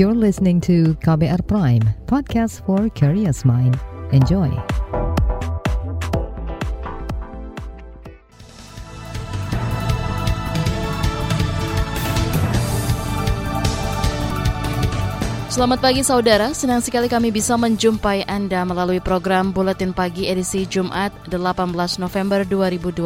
You're listening to KBR Prime, podcast for curious mind. Enjoy. Selamat pagi saudara, senang sekali kami bisa menjumpai Anda melalui program Buletin Pagi edisi Jumat 18 November 2022.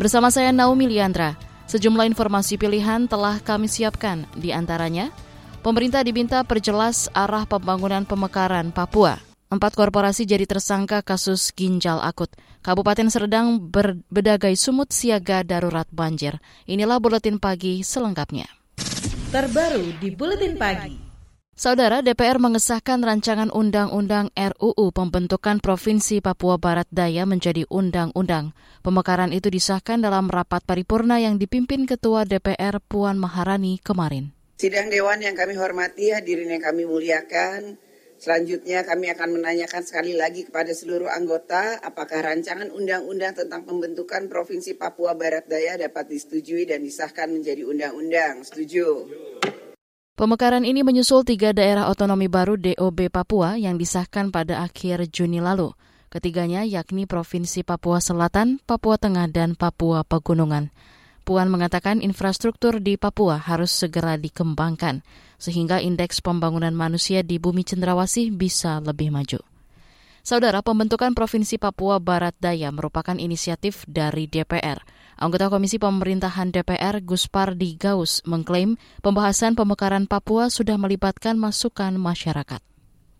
Bersama saya Naomi Liandra, sejumlah informasi pilihan telah kami siapkan, di antaranya pemerintah diminta perjelas arah pembangunan pemekaran Papua. Empat korporasi jadi tersangka kasus ginjal akut. Kabupaten Serdang berbedagai sumut siaga darurat banjir. Inilah Buletin Pagi selengkapnya terbaru di Buletin Pagi. Saudara DPR mengesahkan rancangan Undang-Undang RUU Pembentukan Provinsi Papua Barat Daya menjadi undang-undang. Pemekaran itu disahkan dalam rapat paripurna yang dipimpin Ketua DPR Puan Maharani kemarin. Sidang Dewan yang kami hormati, hadirin yang kami muliakan, Selanjutnya kami akan menanyakan sekali lagi kepada seluruh anggota apakah rancangan undang-undang tentang pembentukan Provinsi Papua Barat Daya dapat disetujui dan disahkan menjadi undang-undang. Setuju. Pemekaran ini menyusul tiga daerah otonomi baru DOB Papua yang disahkan pada akhir Juni lalu. Ketiganya yakni Provinsi Papua Selatan, Papua Tengah, dan Papua Pegunungan. Puan mengatakan infrastruktur di Papua harus segera dikembangkan, sehingga indeks pembangunan manusia di bumi cendrawasih bisa lebih maju. Saudara, pembentukan Provinsi Papua Barat Daya merupakan inisiatif dari DPR. Anggota Komisi Pemerintahan DPR Gus Pardi Gaus mengklaim pembahasan pemekaran Papua sudah melibatkan masukan masyarakat.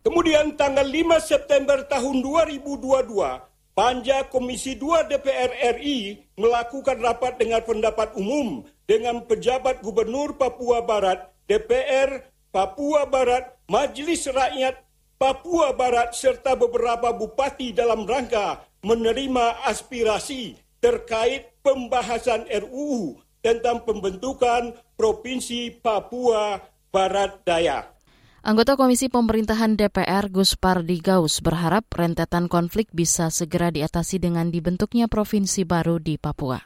Kemudian tanggal 5 September tahun 2022, Panja Komisi 2 DPR RI melakukan rapat dengan pendapat umum dengan pejabat Gubernur Papua Barat, DPR Papua Barat, Majelis Rakyat Papua Barat serta beberapa bupati dalam rangka menerima aspirasi terkait pembahasan RUU tentang pembentukan Provinsi Papua Barat Daya. Anggota Komisi Pemerintahan DPR Gus Pardi Gaus berharap rentetan konflik bisa segera diatasi dengan dibentuknya provinsi baru di Papua.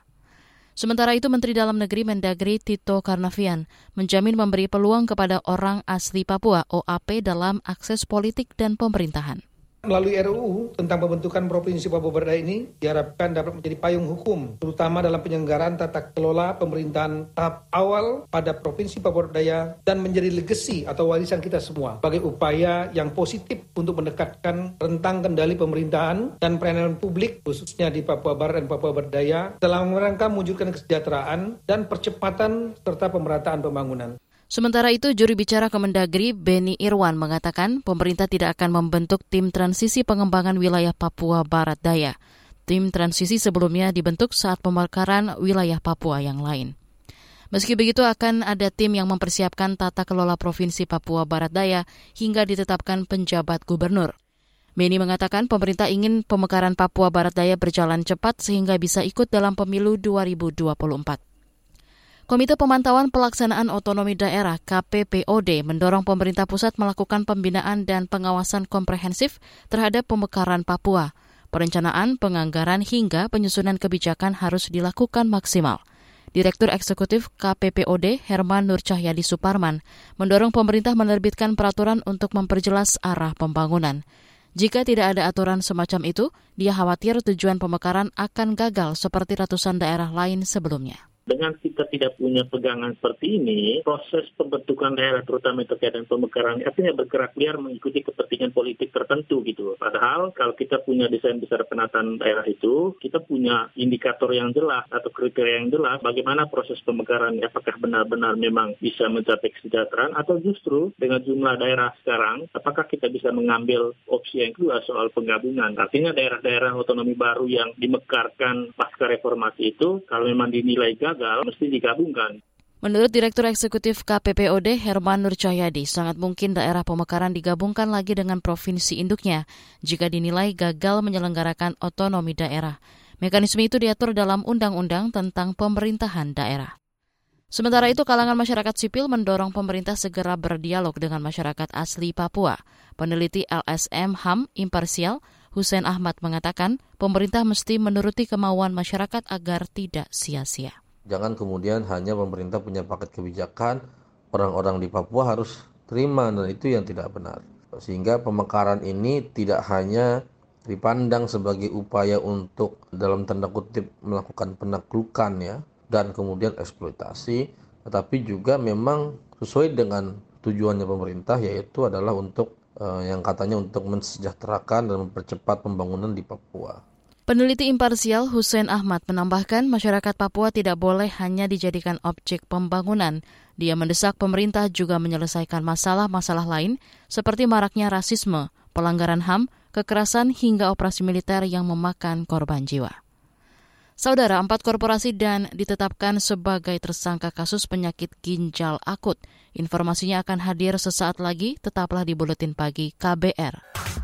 Sementara itu, Menteri Dalam Negeri Mendagri Tito Karnavian menjamin memberi peluang kepada orang asli Papua OAP dalam akses politik dan pemerintahan. Melalui RUU tentang pembentukan Provinsi Papua Barat ini diharapkan dapat menjadi payung hukum, terutama dalam penyelenggaraan tata kelola pemerintahan tahap awal pada Provinsi Papua Daya dan menjadi legasi atau warisan kita semua sebagai upaya yang positif untuk mendekatkan rentang kendali pemerintahan dan pelayanan publik khususnya di Papua Barat dan Papua Barat Daya dalam rangka mewujudkan kesejahteraan dan percepatan serta pemerataan pembangunan. Sementara itu, juri bicara Kemendagri Beni Irwan mengatakan pemerintah tidak akan membentuk tim transisi pengembangan wilayah Papua Barat Daya. Tim transisi sebelumnya dibentuk saat pemekaran wilayah Papua yang lain. Meski begitu akan ada tim yang mempersiapkan tata kelola Provinsi Papua Barat Daya hingga ditetapkan penjabat gubernur. Beni mengatakan pemerintah ingin pemekaran Papua Barat Daya berjalan cepat sehingga bisa ikut dalam pemilu 2024. Komite Pemantauan Pelaksanaan Otonomi Daerah KPPOD mendorong pemerintah pusat melakukan pembinaan dan pengawasan komprehensif terhadap pemekaran Papua. Perencanaan, penganggaran hingga penyusunan kebijakan harus dilakukan maksimal. Direktur Eksekutif KPPOD Herman Nur Cahyadi Suparman mendorong pemerintah menerbitkan peraturan untuk memperjelas arah pembangunan. Jika tidak ada aturan semacam itu, dia khawatir tujuan pemekaran akan gagal seperti ratusan daerah lain sebelumnya. Dengan kita tidak punya pegangan seperti ini, proses pembentukan daerah terutama terkait dengan pemekaran artinya bergerak liar mengikuti kepentingan politik tertentu gitu. Padahal kalau kita punya desain besar penataan daerah itu, kita punya indikator yang jelas atau kriteria yang jelas bagaimana proses pemekaran apakah benar-benar memang bisa mencapai kesejahteraan atau justru dengan jumlah daerah sekarang apakah kita bisa mengambil opsi yang kedua soal penggabungan. Artinya daerah-daerah otonomi baru yang dimekarkan pasca reformasi itu kalau memang dinilai gagal mesti digabungkan. Menurut Direktur Eksekutif KPPOD Herman Nur Cahyadi, sangat mungkin daerah pemekaran digabungkan lagi dengan provinsi induknya jika dinilai gagal menyelenggarakan otonomi daerah. Mekanisme itu diatur dalam Undang-Undang tentang Pemerintahan Daerah. Sementara itu, kalangan masyarakat sipil mendorong pemerintah segera berdialog dengan masyarakat asli Papua. Peneliti LSM HAM imparsial Hussein Ahmad mengatakan pemerintah mesti menuruti kemauan masyarakat agar tidak sia-sia. Jangan kemudian hanya pemerintah punya paket kebijakan orang-orang di Papua harus terima dan itu yang tidak benar. Sehingga pemekaran ini tidak hanya dipandang sebagai upaya untuk dalam tanda kutip melakukan penaklukan ya dan kemudian eksploitasi tetapi juga memang sesuai dengan tujuannya pemerintah yaitu adalah untuk uh, yang katanya untuk mensejahterakan dan mempercepat pembangunan di Papua. Peneliti imparsial Hussein Ahmad menambahkan masyarakat Papua tidak boleh hanya dijadikan objek pembangunan. Dia mendesak pemerintah juga menyelesaikan masalah-masalah lain seperti maraknya rasisme, pelanggaran HAM, kekerasan hingga operasi militer yang memakan korban jiwa. Saudara, empat korporasi dan ditetapkan sebagai tersangka kasus penyakit ginjal akut. Informasinya akan hadir sesaat lagi, tetaplah di Buletin Pagi KBR.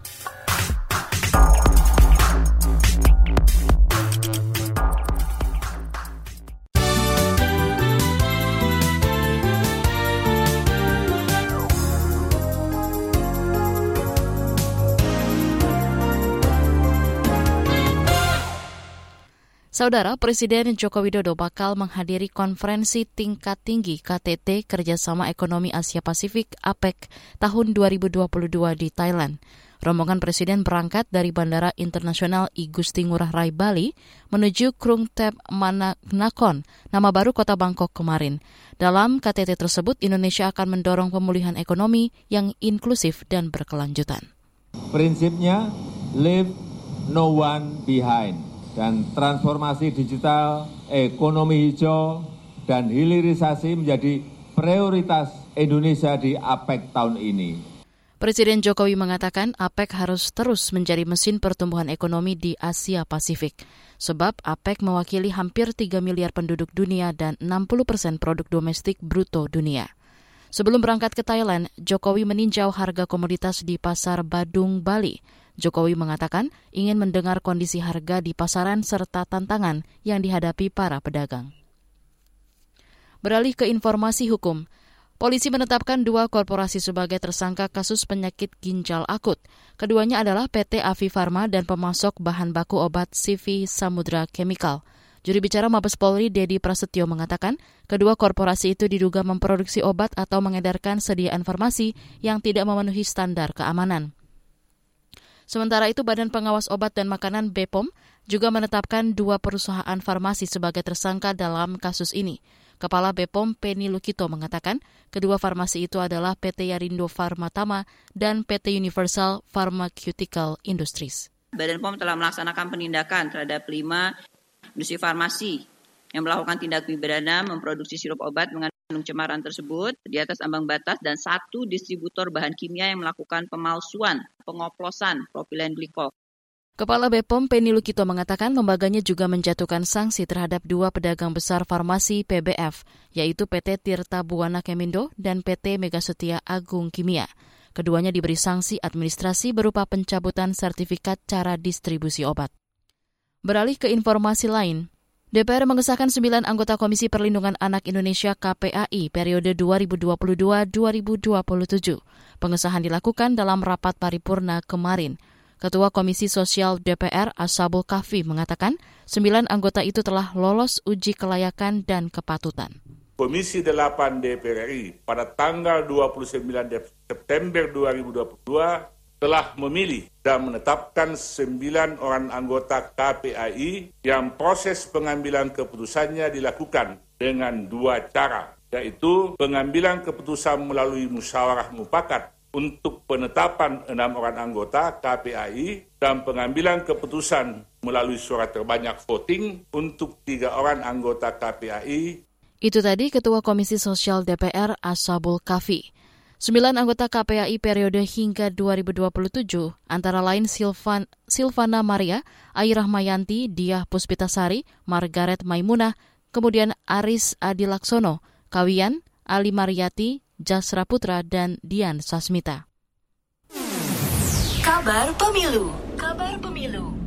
Saudara Presiden Joko Widodo bakal menghadiri konferensi tingkat tinggi KTT Kerjasama Ekonomi Asia Pasifik APEC tahun 2022 di Thailand. Rombongan Presiden berangkat dari Bandara Internasional I Gusti Ngurah Rai Bali menuju Krung Thep Manaknakon, nama baru kota Bangkok kemarin. Dalam KTT tersebut, Indonesia akan mendorong pemulihan ekonomi yang inklusif dan berkelanjutan. Prinsipnya, leave no one behind dan transformasi digital, ekonomi hijau, dan hilirisasi menjadi prioritas Indonesia di APEC tahun ini. Presiden Jokowi mengatakan APEC harus terus menjadi mesin pertumbuhan ekonomi di Asia Pasifik, sebab APEC mewakili hampir 3 miliar penduduk dunia dan 60 persen produk domestik bruto dunia. Sebelum berangkat ke Thailand, Jokowi meninjau harga komoditas di Pasar Badung, Bali. Jokowi mengatakan ingin mendengar kondisi harga di pasaran serta tantangan yang dihadapi para pedagang. Beralih ke informasi hukum, polisi menetapkan dua korporasi sebagai tersangka kasus penyakit ginjal akut. Keduanya adalah PT Avi Farma dan pemasok bahan baku obat CV Samudra Chemical. Juri bicara Mabes Polri Dedi Prasetyo mengatakan, kedua korporasi itu diduga memproduksi obat atau mengedarkan sediaan farmasi yang tidak memenuhi standar keamanan. Sementara itu, Badan Pengawas Obat dan Makanan BPOM juga menetapkan dua perusahaan farmasi sebagai tersangka dalam kasus ini. Kepala BPOM Penny Lukito mengatakan kedua farmasi itu adalah PT Yarindo Farmatama dan PT Universal Pharmaceutical Industries. Badan POM telah melaksanakan penindakan terhadap lima industri farmasi yang melakukan tindak pidana memproduksi sirup obat mengandung cemaran tersebut di atas ambang batas dan satu distributor bahan kimia yang melakukan pemalsuan, pengoplosan propilen glikol. Kepala Bepom Penny Lukito mengatakan lembaganya juga menjatuhkan sanksi terhadap dua pedagang besar farmasi PBF, yaitu PT Tirta Buana Kemindo dan PT Megasetia Agung Kimia. Keduanya diberi sanksi administrasi berupa pencabutan sertifikat cara distribusi obat. Beralih ke informasi lain, DPR mengesahkan sembilan anggota Komisi Perlindungan Anak Indonesia KPAI periode 2022-2027. Pengesahan dilakukan dalam rapat paripurna kemarin. Ketua Komisi Sosial DPR Asabul Kafi mengatakan sembilan anggota itu telah lolos uji kelayakan dan kepatutan. Komisi 8 DPR RI pada tanggal 29 September 2022 telah memilih dan menetapkan sembilan orang anggota KPAI yang proses pengambilan keputusannya dilakukan dengan dua cara, yaitu pengambilan keputusan melalui musyawarah mufakat untuk penetapan enam orang anggota KPAI dan pengambilan keputusan melalui surat terbanyak voting untuk tiga orang anggota KPAI. Itu tadi Ketua Komisi Sosial DPR Asabul Kafi. Sembilan anggota KPAI periode hingga 2027, antara lain Silvan, Silvana Maria, Airah Mayanti, Diah Puspitasari, Margaret Maimunah, kemudian Aris Adilaksono, Kawian, Ali Mariati, Jasra Putra, dan Dian Sasmita. Kabar Pemilu Kabar Pemilu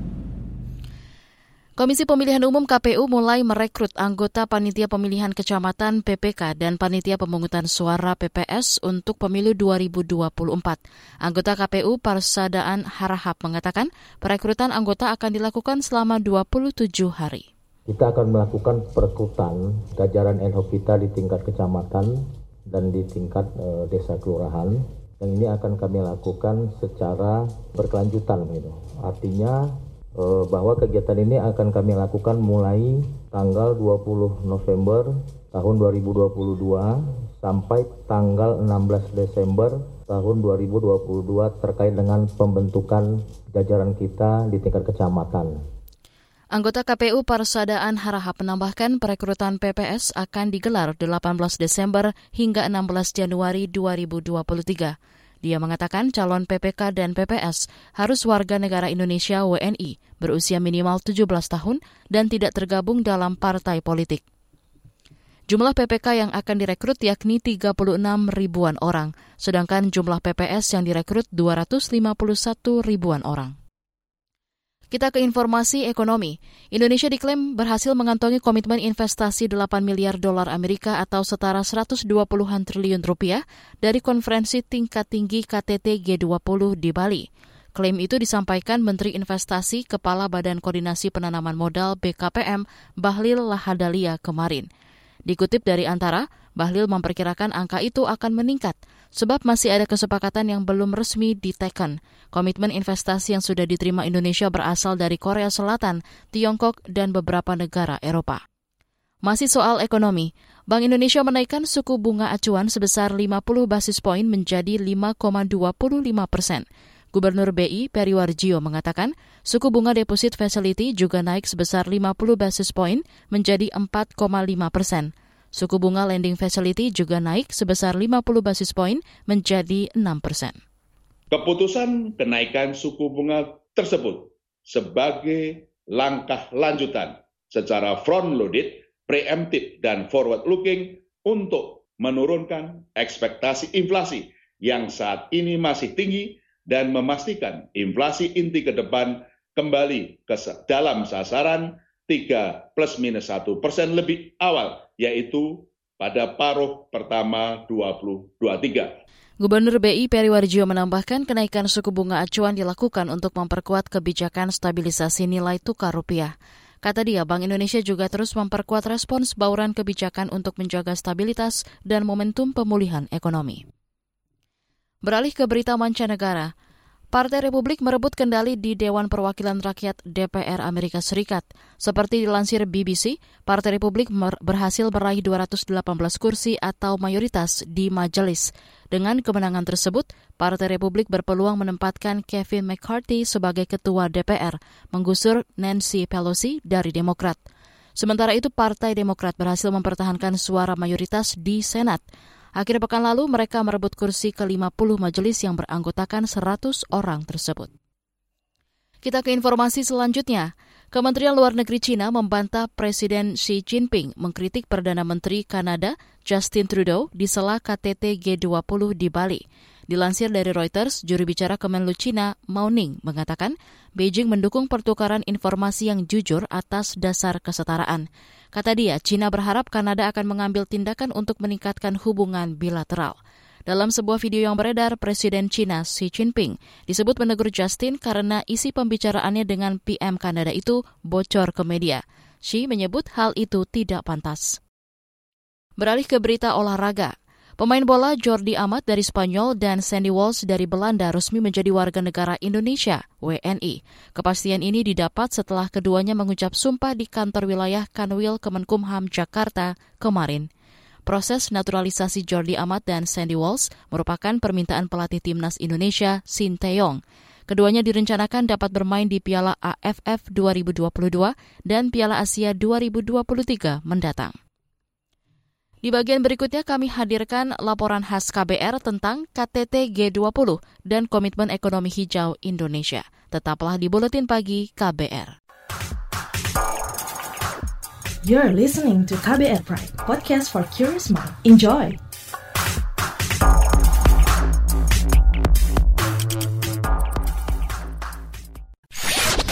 Komisi Pemilihan Umum KPU mulai merekrut anggota Panitia Pemilihan Kecamatan PPK dan Panitia Pemungutan Suara PPS untuk pemilu 2024. Anggota KPU Parsadaan Harahap mengatakan perekrutan anggota akan dilakukan selama 27 hari. Kita akan melakukan perekrutan jajaran hoc kita di tingkat kecamatan dan di tingkat e, desa kelurahan. Dan ini akan kami lakukan secara berkelanjutan gitu. Artinya bahwa kegiatan ini akan kami lakukan mulai tanggal 20 November tahun 2022 sampai tanggal 16 Desember tahun 2022 terkait dengan pembentukan jajaran kita di tingkat kecamatan. Anggota KPU Parsadaan Harahap menambahkan perekrutan PPS akan digelar 18 Desember hingga 16 Januari 2023. Dia mengatakan calon PPK dan PPS harus warga negara Indonesia WNI berusia minimal 17 tahun dan tidak tergabung dalam partai politik. Jumlah PPK yang akan direkrut yakni 36 ribuan orang, sedangkan jumlah PPS yang direkrut 251 ribuan orang. Kita ke informasi ekonomi. Indonesia diklaim berhasil mengantongi komitmen investasi 8 miliar dolar Amerika atau setara 120-an triliun rupiah dari konferensi tingkat tinggi KTT G20 di Bali. Klaim itu disampaikan Menteri Investasi Kepala Badan Koordinasi Penanaman Modal BKPM Bahlil Lahadalia kemarin. Dikutip dari Antara, Bahlil memperkirakan angka itu akan meningkat sebab masih ada kesepakatan yang belum resmi diteken. Komitmen investasi yang sudah diterima Indonesia berasal dari Korea Selatan, Tiongkok, dan beberapa negara Eropa. Masih soal ekonomi, Bank Indonesia menaikkan suku bunga acuan sebesar 50 basis poin menjadi 5,25 persen. Gubernur BI Periwarjio mengatakan suku bunga deposit facility juga naik sebesar 50 basis poin menjadi 4,5 persen. Suku bunga lending facility juga naik sebesar 50 basis poin menjadi 6 persen. Keputusan kenaikan suku bunga tersebut sebagai langkah lanjutan secara front-loaded, preemptive, dan forward-looking untuk menurunkan ekspektasi inflasi yang saat ini masih tinggi dan memastikan inflasi inti ke depan kembali ke dalam sasaran 3 plus minus 1 persen lebih awal yaitu pada paruh pertama 2023. Gubernur BI Periwarjo menambahkan kenaikan suku bunga acuan dilakukan untuk memperkuat kebijakan stabilisasi nilai tukar rupiah. Kata dia, Bank Indonesia juga terus memperkuat respons bauran kebijakan untuk menjaga stabilitas dan momentum pemulihan ekonomi. Beralih ke berita mancanegara, Partai Republik merebut kendali di Dewan Perwakilan Rakyat DPR Amerika Serikat. Seperti dilansir BBC, Partai Republik berhasil meraih 218 kursi atau mayoritas di majelis. Dengan kemenangan tersebut, Partai Republik berpeluang menempatkan Kevin McCarthy sebagai ketua DPR, menggusur Nancy Pelosi dari Demokrat. Sementara itu, Partai Demokrat berhasil mempertahankan suara mayoritas di Senat. Akhir pekan lalu mereka merebut kursi ke-50 majelis yang beranggotakan 100 orang tersebut. Kita ke informasi selanjutnya. Kementerian Luar Negeri Cina membantah Presiden Xi Jinping mengkritik Perdana Menteri Kanada Justin Trudeau di sela KTT G20 di Bali. Dilansir dari Reuters, juru bicara Kemenlu China, Mao Ning, mengatakan Beijing mendukung pertukaran informasi yang jujur atas dasar kesetaraan. Kata dia, China berharap Kanada akan mengambil tindakan untuk meningkatkan hubungan bilateral. Dalam sebuah video yang beredar, Presiden China Xi Jinping disebut menegur Justin karena isi pembicaraannya dengan PM Kanada itu bocor ke media. Xi menyebut hal itu tidak pantas. Beralih ke berita olahraga. Pemain bola Jordi Amat dari Spanyol dan Sandy Walsh dari Belanda resmi menjadi warga negara Indonesia, WNI. Kepastian ini didapat setelah keduanya mengucap sumpah di kantor wilayah Kanwil Kemenkumham Jakarta kemarin. Proses naturalisasi Jordi Amat dan Sandy Walsh merupakan permintaan pelatih timnas Indonesia, Shin Taeyong. Keduanya direncanakan dapat bermain di Piala AFF 2022 dan Piala Asia 2023 mendatang. Di bagian berikutnya kami hadirkan laporan khas KBR tentang KTT G20 dan Komitmen Ekonomi Hijau Indonesia. Tetaplah di Buletin Pagi KBR. You're listening to KBR Pride, podcast for curious mind. Enjoy!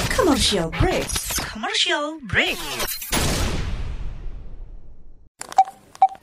Commercial break. Commercial Commercial break.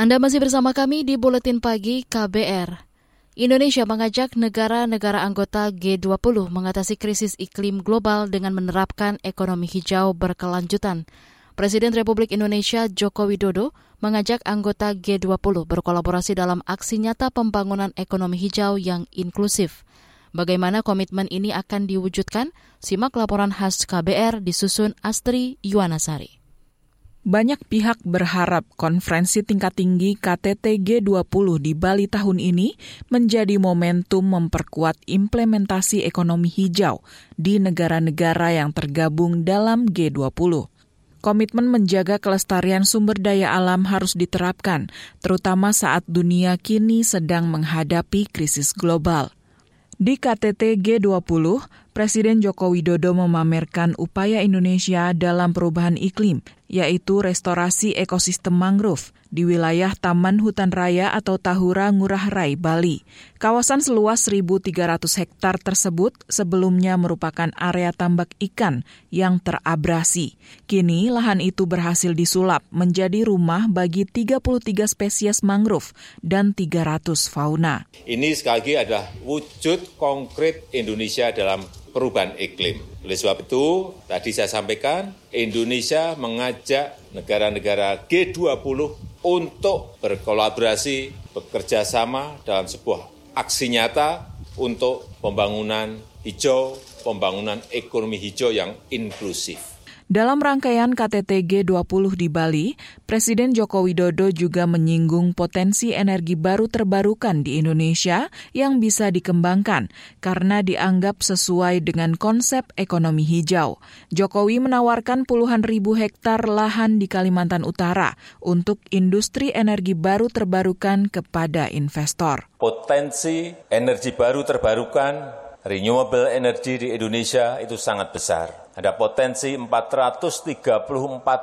Anda masih bersama kami di Buletin Pagi KBR. Indonesia mengajak negara-negara anggota G20 mengatasi krisis iklim global dengan menerapkan ekonomi hijau berkelanjutan. Presiden Republik Indonesia Joko Widodo mengajak anggota G20 berkolaborasi dalam aksi nyata pembangunan ekonomi hijau yang inklusif. Bagaimana komitmen ini akan diwujudkan? Simak laporan khas KBR disusun Astri Yuwanasari. Banyak pihak berharap konferensi tingkat tinggi KTT G20 di Bali tahun ini menjadi momentum memperkuat implementasi ekonomi hijau di negara-negara yang tergabung dalam G20. Komitmen menjaga kelestarian sumber daya alam harus diterapkan, terutama saat dunia kini sedang menghadapi krisis global. Di KTT G20, Presiden Joko Widodo memamerkan upaya Indonesia dalam perubahan iklim, yaitu restorasi ekosistem mangrove di wilayah Taman Hutan Raya atau Tahura Ngurah Rai, Bali. Kawasan seluas 1.300 hektar tersebut sebelumnya merupakan area tambak ikan yang terabrasi. Kini lahan itu berhasil disulap menjadi rumah bagi 33 spesies mangrove dan 300 fauna. Ini sekali lagi adalah wujud konkret Indonesia dalam perubahan iklim. Oleh sebab itu, tadi saya sampaikan, Indonesia mengajak negara-negara G20 untuk berkolaborasi, bekerja sama dalam sebuah aksi nyata untuk pembangunan hijau, pembangunan ekonomi hijau yang inklusif. Dalam rangkaian KTT G20 di Bali, Presiden Joko Widodo juga menyinggung potensi energi baru terbarukan di Indonesia yang bisa dikembangkan karena dianggap sesuai dengan konsep ekonomi hijau. Jokowi menawarkan puluhan ribu hektar lahan di Kalimantan Utara untuk industri energi baru terbarukan kepada investor. Potensi energi baru terbarukan, renewable energy di Indonesia itu sangat besar ada potensi 434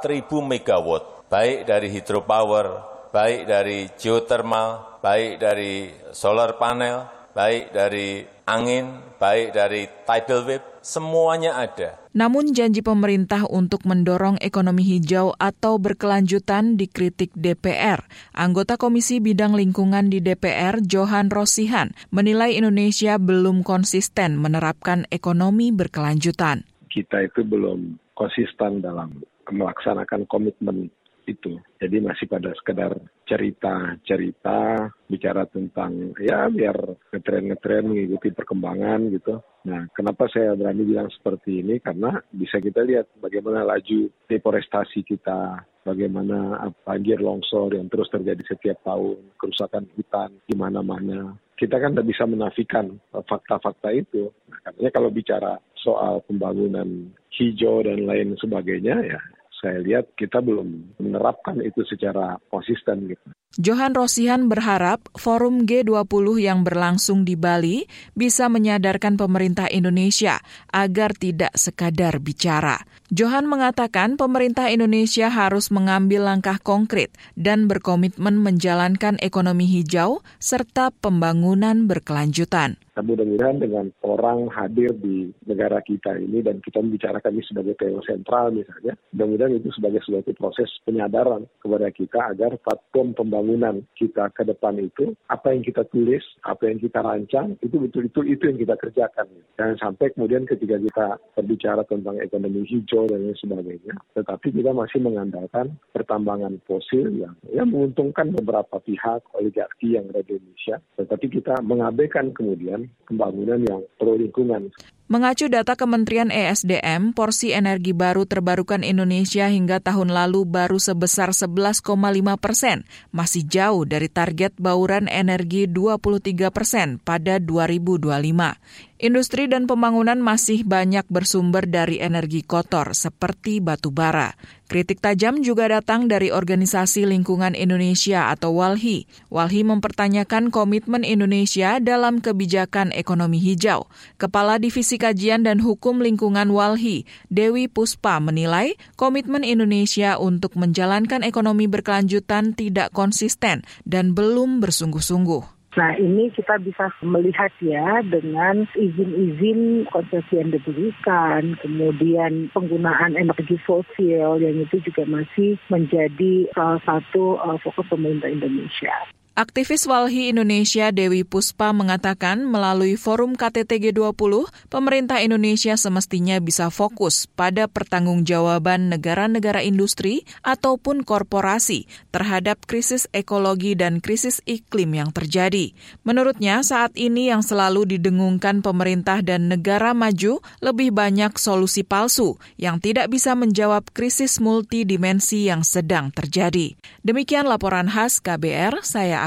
ribu megawatt, baik dari hidropower, baik dari geothermal, baik dari solar panel, baik dari angin, baik dari tidal wave, semuanya ada. Namun janji pemerintah untuk mendorong ekonomi hijau atau berkelanjutan dikritik DPR. Anggota Komisi Bidang Lingkungan di DPR, Johan Rosihan, menilai Indonesia belum konsisten menerapkan ekonomi berkelanjutan kita itu belum konsisten dalam melaksanakan komitmen itu. Jadi masih pada sekedar cerita-cerita, bicara tentang ya biar ngetren-ngetren mengikuti perkembangan gitu. Nah, kenapa saya berani bilang seperti ini? Karena bisa kita lihat bagaimana laju deforestasi kita, bagaimana banjir longsor yang terus terjadi setiap tahun, kerusakan hutan di mana-mana. Kita kan tidak bisa menafikan fakta-fakta itu. Nah, katanya kalau bicara soal pembangunan hijau dan lain sebagainya ya saya lihat kita belum menerapkan itu secara konsisten gitu. Johan Rosihan berharap forum G20 yang berlangsung di Bali bisa menyadarkan pemerintah Indonesia agar tidak sekadar bicara. Johan mengatakan pemerintah Indonesia harus mengambil langkah konkret dan berkomitmen menjalankan ekonomi hijau serta pembangunan berkelanjutan. Mudah-mudahan dengan orang hadir di negara kita ini dan kita membicarakan ini sebagai tema sentral misalnya, mudah-mudahan itu sebagai suatu proses penyadaran kepada kita agar platform pembangunan kita ke depan itu apa yang kita tulis, apa yang kita rancang itu betul-betul itu yang kita kerjakan. Jangan sampai kemudian ketika kita berbicara tentang ekonomi hijau dan lain sebagainya, tetapi kita masih mengandalkan pertambangan fosil yang ya menguntungkan beberapa pihak oligarki yang ada di Indonesia, tetapi kita mengabaikan kemudian pembangunan yang pro lingkungan. Mengacu data Kementerian ESDM, porsi energi baru terbarukan Indonesia hingga tahun lalu baru sebesar 11,5 persen, masih jauh dari target bauran energi 23 persen pada 2025. Industri dan pembangunan masih banyak bersumber dari energi kotor seperti batu bara. Kritik tajam juga datang dari Organisasi Lingkungan Indonesia atau WALHI. WALHI mempertanyakan komitmen Indonesia dalam kebijakan ekonomi hijau. Kepala Divisi Kajian dan Hukum Lingkungan WALHI, Dewi Puspa menilai komitmen Indonesia untuk menjalankan ekonomi berkelanjutan tidak konsisten dan belum bersungguh-sungguh. Nah ini kita bisa melihat ya dengan izin-izin konsesi yang diberikan, kemudian penggunaan energi fosil yang itu juga masih menjadi salah satu uh, fokus pemerintah Indonesia. Aktivis Walhi Indonesia Dewi Puspa mengatakan melalui forum KTT G20, pemerintah Indonesia semestinya bisa fokus pada pertanggungjawaban negara-negara industri ataupun korporasi terhadap krisis ekologi dan krisis iklim yang terjadi. Menurutnya, saat ini yang selalu didengungkan pemerintah dan negara maju lebih banyak solusi palsu yang tidak bisa menjawab krisis multidimensi yang sedang terjadi. Demikian laporan khas KBR, saya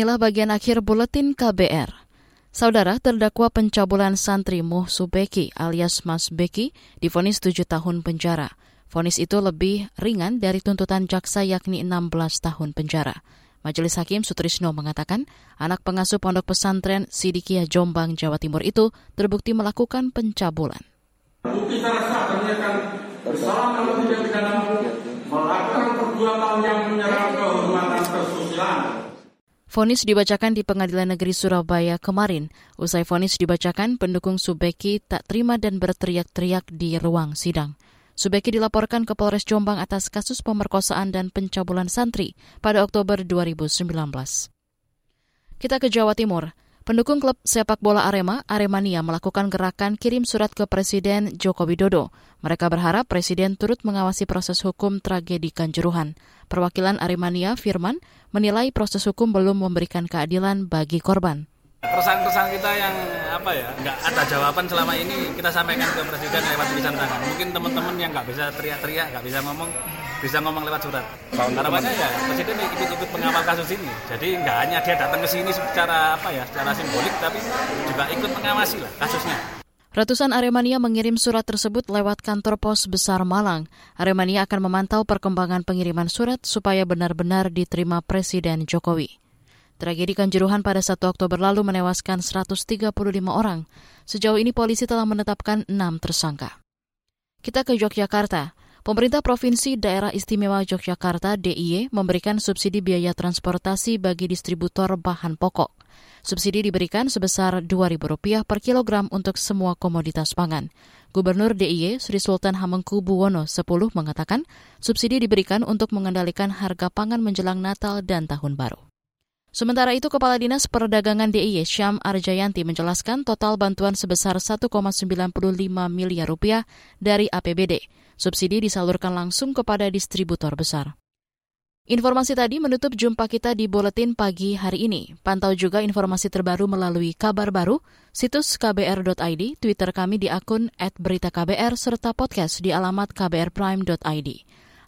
Inilah bagian akhir buletin KBR. Saudara terdakwa pencabulan santri Muh Subeki alias Mas Beki difonis 7 tahun penjara. Fonis itu lebih ringan dari tuntutan jaksa yakni 16 tahun penjara. Majelis Hakim Sutrisno mengatakan anak pengasuh pondok pesantren Sidikia Jombang, Jawa Timur itu terbukti melakukan pencabulan. Bukti terasa ternyata kesalahan kalau tidak pidana melakukan perbuatan yang menyerang kehormatan kesusilaan Fonis dibacakan di Pengadilan Negeri Surabaya kemarin. Usai fonis dibacakan, pendukung Subeki tak terima dan berteriak-teriak di ruang sidang. Subeki dilaporkan ke Polres Jombang atas kasus pemerkosaan dan pencabulan santri pada Oktober 2019. Kita ke Jawa Timur. Pendukung klub sepak bola Arema, Aremania melakukan gerakan kirim surat ke Presiden Joko Widodo. Mereka berharap Presiden turut mengawasi proses hukum tragedi Kanjuruhan. Perwakilan Aremania, Firman, menilai proses hukum belum memberikan keadilan bagi korban. Keresahan-keresahan kita yang apa ya, nggak ada jawaban selama ini kita sampaikan ke Presiden lewat tulisan tangan. Mungkin teman-teman yang nggak bisa teriak-teriak, nggak bisa ngomong, bisa ngomong lewat surat. Harapannya ya Presiden ikut-ikut mengawal kasus ini. Jadi nggak hanya dia datang ke sini secara apa ya, secara simbolik, tapi juga ikut mengawasi lah kasusnya. Ratusan Aremania mengirim surat tersebut lewat kantor pos besar Malang. Aremania akan memantau perkembangan pengiriman surat supaya benar-benar diterima Presiden Jokowi. Tragedi Kanjuruhan pada 1 Oktober lalu menewaskan 135 orang. Sejauh ini polisi telah menetapkan enam tersangka. Kita ke Yogyakarta. Pemerintah Provinsi Daerah Istimewa Yogyakarta DIY memberikan subsidi biaya transportasi bagi distributor bahan pokok. Subsidi diberikan sebesar Rp2.000 per kilogram untuk semua komoditas pangan. Gubernur DIY Sri Sultan Hamengku Buwono X mengatakan subsidi diberikan untuk mengendalikan harga pangan menjelang Natal dan Tahun Baru. Sementara itu, Kepala Dinas Perdagangan DIY Syam Arjayanti menjelaskan total bantuan sebesar 1,95 miliar rupiah dari APBD. Subsidi disalurkan langsung kepada distributor besar. Informasi tadi menutup jumpa kita di Buletin Pagi hari ini. Pantau juga informasi terbaru melalui kabar baru, situs kbr.id, Twitter kami di akun @beritaKBR, serta podcast di alamat kbrprime.id.